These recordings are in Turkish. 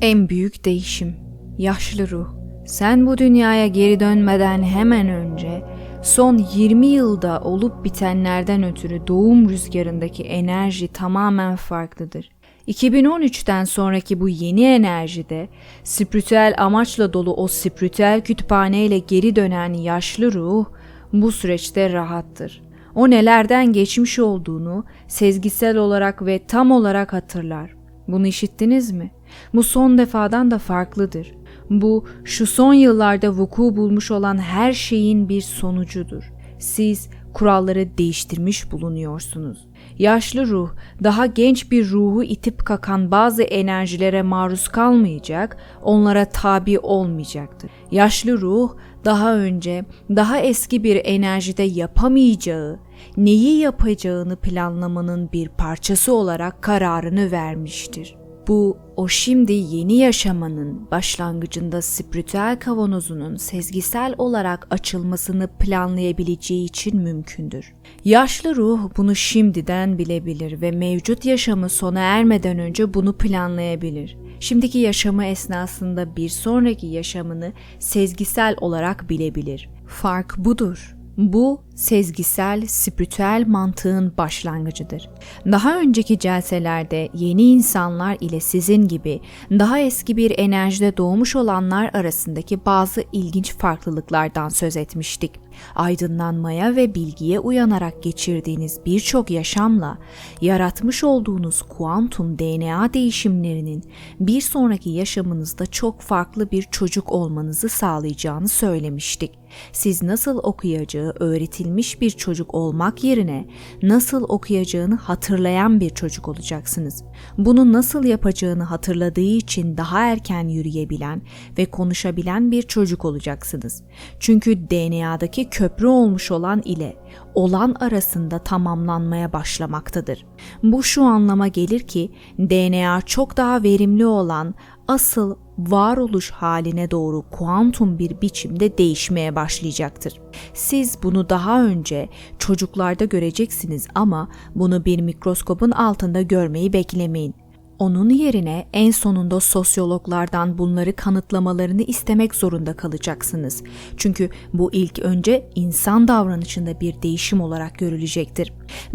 En büyük değişim. Yaşlı ruh. Sen bu dünyaya geri dönmeden hemen önce son 20 yılda olup bitenlerden ötürü doğum rüzgarındaki enerji tamamen farklıdır. 2013'ten sonraki bu yeni enerjide spiritüel amaçla dolu o spiritüel kütüphaneyle geri dönen yaşlı ruh bu süreçte rahattır. O nelerden geçmiş olduğunu sezgisel olarak ve tam olarak hatırlar. Bunu işittiniz mi? Bu son defadan da farklıdır. Bu şu son yıllarda vuku bulmuş olan her şeyin bir sonucudur. Siz kuralları değiştirmiş bulunuyorsunuz. Yaşlı ruh daha genç bir ruhu itip kakan bazı enerjilere maruz kalmayacak, onlara tabi olmayacaktır. Yaşlı ruh daha önce daha eski bir enerjide yapamayacağı, neyi yapacağını planlamanın bir parçası olarak kararını vermiştir. Bu o şimdi yeni yaşamanın başlangıcında spiritüel kavanozunun sezgisel olarak açılmasını planlayabileceği için mümkündür. Yaşlı ruh bunu şimdiden bilebilir ve mevcut yaşamı sona ermeden önce bunu planlayabilir. Şimdiki yaşamı esnasında bir sonraki yaşamını sezgisel olarak bilebilir. Fark budur. Bu sezgisel, spiritüel mantığın başlangıcıdır. Daha önceki celselerde yeni insanlar ile sizin gibi daha eski bir enerjide doğmuş olanlar arasındaki bazı ilginç farklılıklardan söz etmiştik. Aydınlanmaya ve bilgiye uyanarak geçirdiğiniz birçok yaşamla yaratmış olduğunuz kuantum DNA değişimlerinin bir sonraki yaşamınızda çok farklı bir çocuk olmanızı sağlayacağını söylemiştik. Siz nasıl okuyacağı öğretilmiş bir çocuk olmak yerine nasıl okuyacağını hatırlayan bir çocuk olacaksınız. Bunu nasıl yapacağını hatırladığı için daha erken yürüyebilen ve konuşabilen bir çocuk olacaksınız. Çünkü DNA'daki köprü olmuş olan ile olan arasında tamamlanmaya başlamaktadır. Bu şu anlama gelir ki DNA çok daha verimli olan asıl varoluş haline doğru kuantum bir biçimde değişmeye başlayacaktır. Siz bunu daha önce çocuklarda göreceksiniz ama bunu bir mikroskopun altında görmeyi beklemeyin. Onun yerine en sonunda sosyologlardan bunları kanıtlamalarını istemek zorunda kalacaksınız. Çünkü bu ilk önce insan davranışında bir değişim olarak görülecektir.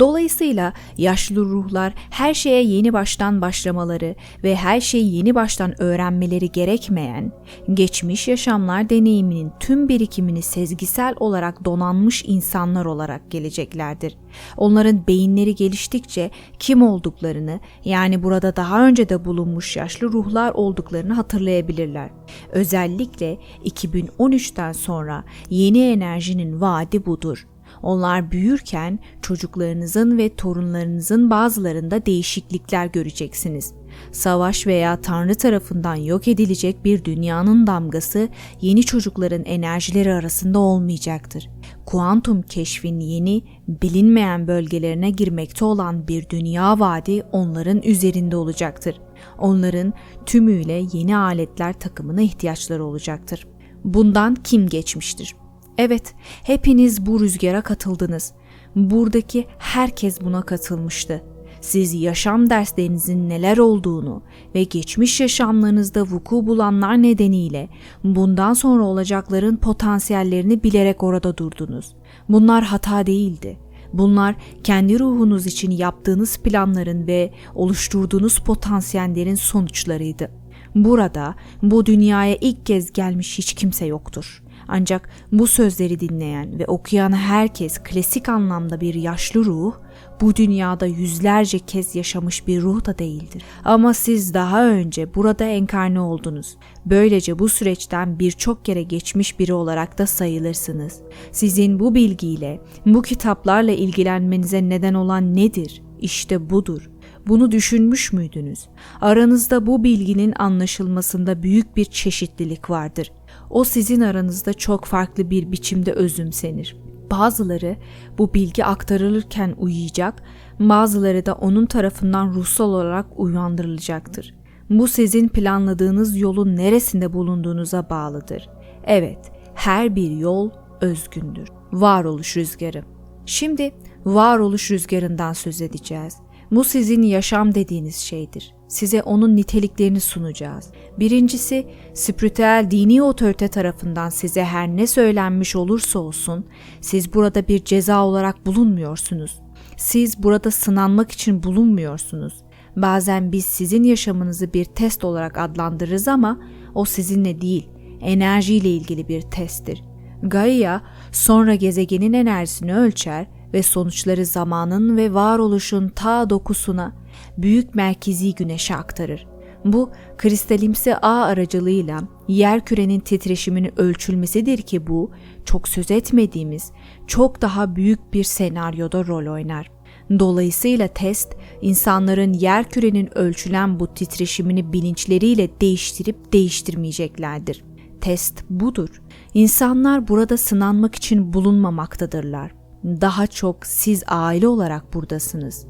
Dolayısıyla yaşlı ruhlar her şeye yeni baştan başlamaları ve her şeyi yeni baştan öğrenmeleri gerekmeyen, geçmiş yaşamlar deneyiminin tüm birikimini sezgisel olarak donanmış insanlar olarak geleceklerdir. Onların beyinleri geliştikçe kim olduklarını yani burada daha önce de bulunmuş yaşlı ruhlar olduklarını hatırlayabilirler. Özellikle 2013'ten sonra yeni enerjinin vaadi budur. Onlar büyürken çocuklarınızın ve torunlarınızın bazılarında değişiklikler göreceksiniz. Savaş veya Tanrı tarafından yok edilecek bir dünyanın damgası yeni çocukların enerjileri arasında olmayacaktır. Kuantum keşfin yeni, bilinmeyen bölgelerine girmekte olan bir dünya vaadi onların üzerinde olacaktır. Onların tümüyle yeni aletler takımına ihtiyaçları olacaktır. Bundan kim geçmiştir? Evet, hepiniz bu rüzgara katıldınız. Buradaki herkes buna katılmıştı. Siz yaşam derslerinizin neler olduğunu ve geçmiş yaşamlarınızda vuku bulanlar nedeniyle bundan sonra olacakların potansiyellerini bilerek orada durdunuz. Bunlar hata değildi. Bunlar kendi ruhunuz için yaptığınız planların ve oluşturduğunuz potansiyellerin sonuçlarıydı. Burada bu dünyaya ilk kez gelmiş hiç kimse yoktur. Ancak bu sözleri dinleyen ve okuyan herkes klasik anlamda bir yaşlı ruh, bu dünyada yüzlerce kez yaşamış bir ruh da değildir. Ama siz daha önce burada enkarne oldunuz. Böylece bu süreçten birçok kere geçmiş biri olarak da sayılırsınız. Sizin bu bilgiyle, bu kitaplarla ilgilenmenize neden olan nedir? İşte budur. Bunu düşünmüş müydünüz? Aranızda bu bilginin anlaşılmasında büyük bir çeşitlilik vardır. O sizin aranızda çok farklı bir biçimde özümsenir. Bazıları bu bilgi aktarılırken uyuyacak, bazıları da onun tarafından ruhsal olarak uyandırılacaktır. Bu sizin planladığınız yolun neresinde bulunduğunuza bağlıdır. Evet, her bir yol özgündür. Varoluş rüzgarı. Şimdi varoluş rüzgarından söz edeceğiz. Bu sizin yaşam dediğiniz şeydir. Size onun niteliklerini sunacağız. Birincisi, spiritüel dini otorite tarafından size her ne söylenmiş olursa olsun, siz burada bir ceza olarak bulunmuyorsunuz. Siz burada sınanmak için bulunmuyorsunuz. Bazen biz sizin yaşamınızı bir test olarak adlandırırız ama o sizinle değil, enerjiyle ilgili bir testtir. Gaia sonra gezegenin enerjisini ölçer ve sonuçları zamanın ve varoluşun ta dokusuna, büyük merkezi güneşe aktarır. Bu kristalimsi ağ aracılığıyla yer kürenin titreşimini ölçülmesidir ki bu çok söz etmediğimiz çok daha büyük bir senaryoda rol oynar. Dolayısıyla test insanların yer kürenin ölçülen bu titreşimini bilinçleriyle değiştirip değiştirmeyeceklerdir. Test budur. İnsanlar burada sınanmak için bulunmamaktadırlar. Daha çok siz aile olarak buradasınız.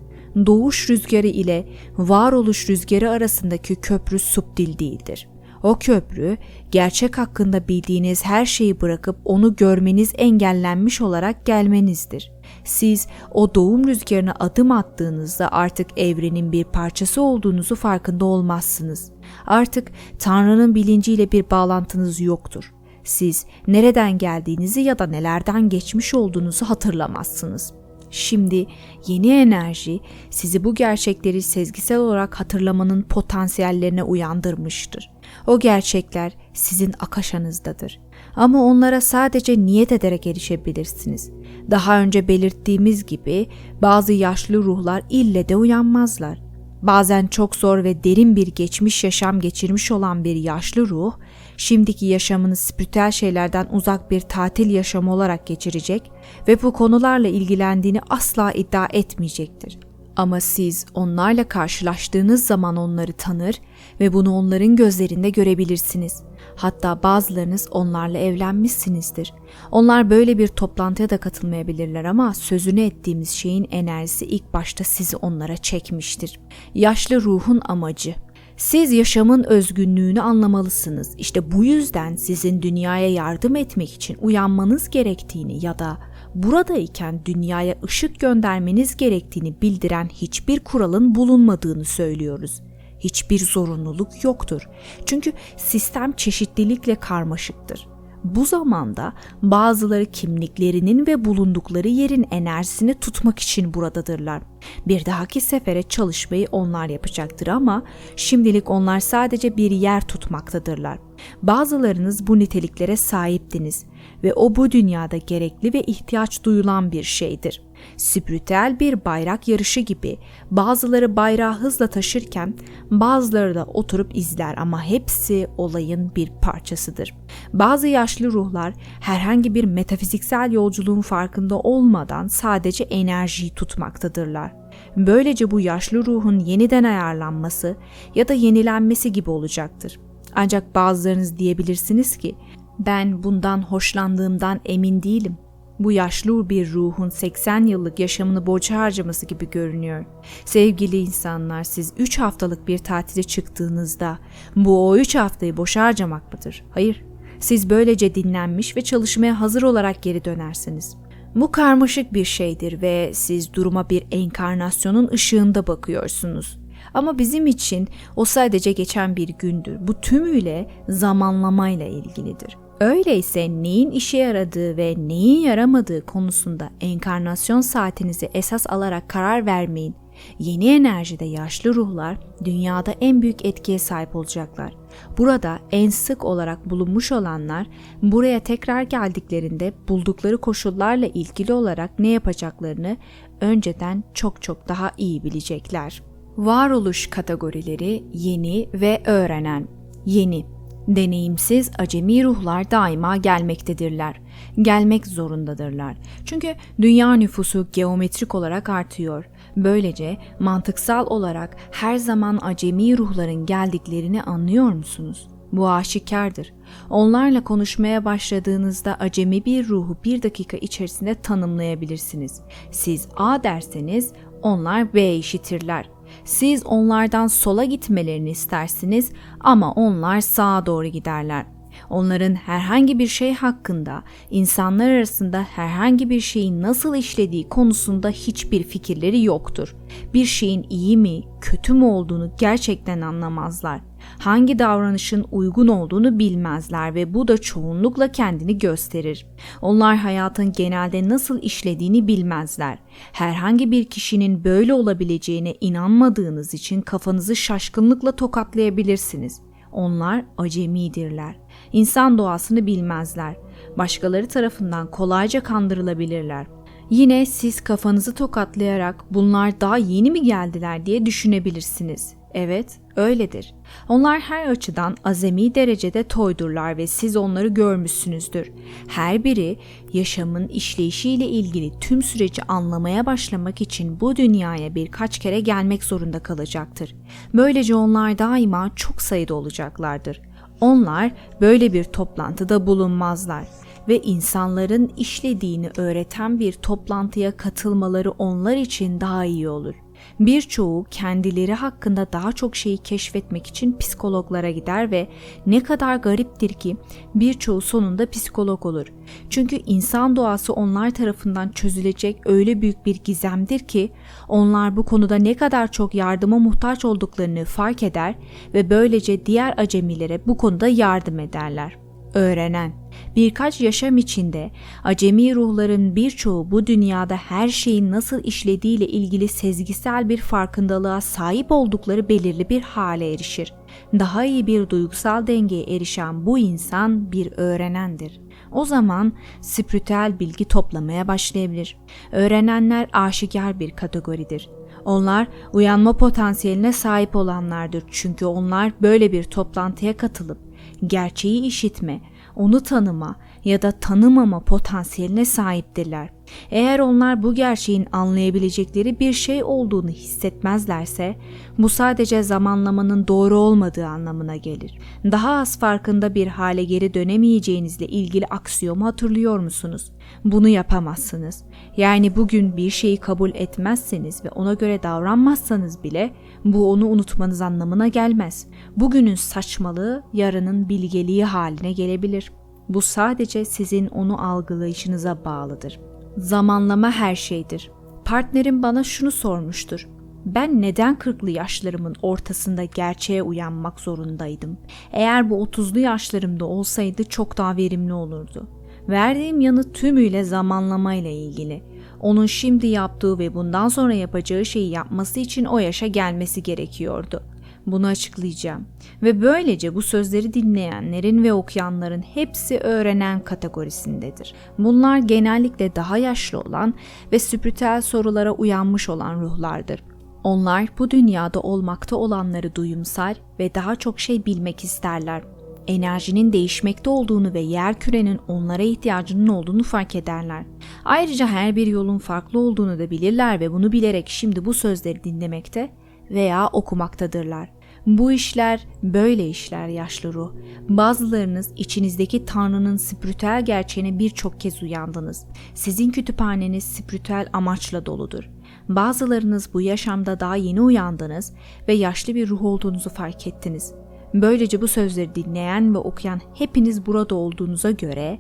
Doğuş rüzgarı ile varoluş rüzgarı arasındaki köprü subdil değildir. O köprü, gerçek hakkında bildiğiniz her şeyi bırakıp onu görmeniz engellenmiş olarak gelmenizdir. Siz o doğum rüzgarına adım attığınızda artık evrenin bir parçası olduğunuzu farkında olmazsınız. Artık Tanrı'nın bilinciyle bir bağlantınız yoktur. Siz nereden geldiğinizi ya da nelerden geçmiş olduğunuzu hatırlamazsınız. Şimdi yeni enerji sizi bu gerçekleri sezgisel olarak hatırlamanın potansiyellerine uyandırmıştır. O gerçekler sizin akaşanızdadır. Ama onlara sadece niyet ederek erişebilirsiniz. Daha önce belirttiğimiz gibi bazı yaşlı ruhlar ille de uyanmazlar. Bazen çok zor ve derin bir geçmiş yaşam geçirmiş olan bir yaşlı ruh, şimdiki yaşamını spiritüel şeylerden uzak bir tatil yaşamı olarak geçirecek ve bu konularla ilgilendiğini asla iddia etmeyecektir. Ama siz onlarla karşılaştığınız zaman onları tanır ve bunu onların gözlerinde görebilirsiniz. Hatta bazılarınız onlarla evlenmişsinizdir. Onlar böyle bir toplantıya da katılmayabilirler ama sözünü ettiğimiz şeyin enerjisi ilk başta sizi onlara çekmiştir. Yaşlı ruhun amacı siz yaşamın özgünlüğünü anlamalısınız. İşte bu yüzden sizin dünyaya yardım etmek için uyanmanız gerektiğini ya da buradayken dünyaya ışık göndermeniz gerektiğini bildiren hiçbir kuralın bulunmadığını söylüyoruz. Hiçbir zorunluluk yoktur. Çünkü sistem çeşitlilikle karmaşıktır. Bu zamanda bazıları kimliklerinin ve bulundukları yerin enerjisini tutmak için buradadırlar. Bir dahaki sefere çalışmayı onlar yapacaktır ama şimdilik onlar sadece bir yer tutmaktadırlar. Bazılarınız bu niteliklere sahiptiniz ve o bu dünyada gerekli ve ihtiyaç duyulan bir şeydir. Spiritüel bir bayrak yarışı gibi bazıları bayrağı hızla taşırken bazıları da oturup izler ama hepsi olayın bir parçasıdır. Bazı yaşlı ruhlar herhangi bir metafiziksel yolculuğun farkında olmadan sadece enerjiyi tutmaktadırlar. Böylece bu yaşlı ruhun yeniden ayarlanması ya da yenilenmesi gibi olacaktır. Ancak bazılarınız diyebilirsiniz ki ben bundan hoşlandığımdan emin değilim. Bu yaşlı bir ruhun 80 yıllık yaşamını boşa harcaması gibi görünüyor. Sevgili insanlar siz 3 haftalık bir tatile çıktığınızda bu o 3 haftayı boşa harcamak mıdır? Hayır. Siz böylece dinlenmiş ve çalışmaya hazır olarak geri dönersiniz. Bu karmaşık bir şeydir ve siz duruma bir enkarnasyonun ışığında bakıyorsunuz. Ama bizim için o sadece geçen bir gündür. Bu tümüyle zamanlamayla ilgilidir. Öyleyse neyin işe yaradığı ve neyin yaramadığı konusunda enkarnasyon saatinizi esas alarak karar vermeyin. Yeni enerjide yaşlı ruhlar dünyada en büyük etkiye sahip olacaklar. Burada en sık olarak bulunmuş olanlar buraya tekrar geldiklerinde buldukları koşullarla ilgili olarak ne yapacaklarını önceden çok çok daha iyi bilecekler. Varoluş kategorileri yeni ve öğrenen. Yeni Deneyimsiz acemi ruhlar daima gelmektedirler. Gelmek zorundadırlar. Çünkü dünya nüfusu geometrik olarak artıyor. Böylece mantıksal olarak her zaman acemi ruhların geldiklerini anlıyor musunuz? Bu aşikardır. Onlarla konuşmaya başladığınızda acemi bir ruhu bir dakika içerisinde tanımlayabilirsiniz. Siz A derseniz onlar B işitirler. Siz onlardan sola gitmelerini istersiniz ama onlar sağa doğru giderler. Onların herhangi bir şey hakkında insanlar arasında herhangi bir şeyin nasıl işlediği konusunda hiçbir fikirleri yoktur. Bir şeyin iyi mi, kötü mü olduğunu gerçekten anlamazlar. Hangi davranışın uygun olduğunu bilmezler ve bu da çoğunlukla kendini gösterir. Onlar hayatın genelde nasıl işlediğini bilmezler. Herhangi bir kişinin böyle olabileceğine inanmadığınız için kafanızı şaşkınlıkla tokatlayabilirsiniz. Onlar acemidirler. İnsan doğasını bilmezler. Başkaları tarafından kolayca kandırılabilirler. Yine siz kafanızı tokatlayarak bunlar daha yeni mi geldiler diye düşünebilirsiniz. Evet, öyledir. Onlar her açıdan azami derecede toydurlar ve siz onları görmüşsünüzdür. Her biri yaşamın işleyişiyle ilgili tüm süreci anlamaya başlamak için bu dünyaya birkaç kere gelmek zorunda kalacaktır. Böylece onlar daima çok sayıda olacaklardır. Onlar böyle bir toplantıda bulunmazlar ve insanların işlediğini öğreten bir toplantıya katılmaları onlar için daha iyi olur. Birçoğu kendileri hakkında daha çok şeyi keşfetmek için psikologlara gider ve ne kadar gariptir ki birçoğu sonunda psikolog olur. Çünkü insan doğası onlar tarafından çözülecek öyle büyük bir gizemdir ki onlar bu konuda ne kadar çok yardıma muhtaç olduklarını fark eder ve böylece diğer acemilere bu konuda yardım ederler öğrenen. Birkaç yaşam içinde acemi ruhların birçoğu bu dünyada her şeyin nasıl işlediğiyle ilgili sezgisel bir farkındalığa sahip oldukları belirli bir hale erişir. Daha iyi bir duygusal dengeye erişen bu insan bir öğrenendir. O zaman spiritüel bilgi toplamaya başlayabilir. Öğrenenler aşikar bir kategoridir. Onlar uyanma potansiyeline sahip olanlardır çünkü onlar böyle bir toplantıya katılıp gerçeği işitme, onu tanıma ya da tanımama potansiyeline sahiptirler. Eğer onlar bu gerçeğin anlayabilecekleri bir şey olduğunu hissetmezlerse bu sadece zamanlamanın doğru olmadığı anlamına gelir. Daha az farkında bir hale geri dönemeyeceğinizle ilgili aksiyomu hatırlıyor musunuz? Bunu yapamazsınız. Yani bugün bir şeyi kabul etmezseniz ve ona göre davranmazsanız bile bu onu unutmanız anlamına gelmez. Bugünün saçmalığı yarının bilgeliği haline gelebilir. Bu sadece sizin onu algılayışınıza bağlıdır. Zamanlama her şeydir. Partnerim bana şunu sormuştur. Ben neden 40'lı yaşlarımın ortasında gerçeğe uyanmak zorundaydım? Eğer bu 30'lu yaşlarımda olsaydı çok daha verimli olurdu. Verdiğim yanıt tümüyle zamanlama ile ilgili. Onun şimdi yaptığı ve bundan sonra yapacağı şeyi yapması için o yaşa gelmesi gerekiyordu. Bunu açıklayacağım. Ve böylece bu sözleri dinleyenlerin ve okuyanların hepsi öğrenen kategorisindedir. Bunlar genellikle daha yaşlı olan ve spiritüel sorulara uyanmış olan ruhlardır. Onlar bu dünyada olmakta olanları duyumsar ve daha çok şey bilmek isterler. Enerjinin değişmekte olduğunu ve yer kürenin onlara ihtiyacının olduğunu fark ederler. Ayrıca her bir yolun farklı olduğunu da bilirler ve bunu bilerek şimdi bu sözleri dinlemekte veya okumaktadırlar. Bu işler böyle işler yaşlı ruh. Bazılarınız içinizdeki Tanrı'nın spiritüel gerçeğine birçok kez uyandınız. Sizin kütüphaneniz spiritüel amaçla doludur. Bazılarınız bu yaşamda daha yeni uyandınız ve yaşlı bir ruh olduğunuzu fark ettiniz. Böylece bu sözleri dinleyen ve okuyan hepiniz burada olduğunuza göre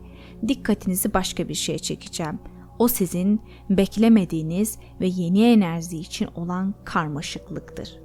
dikkatinizi başka bir şeye çekeceğim. O sizin beklemediğiniz ve yeni enerji için olan karmaşıklıktır.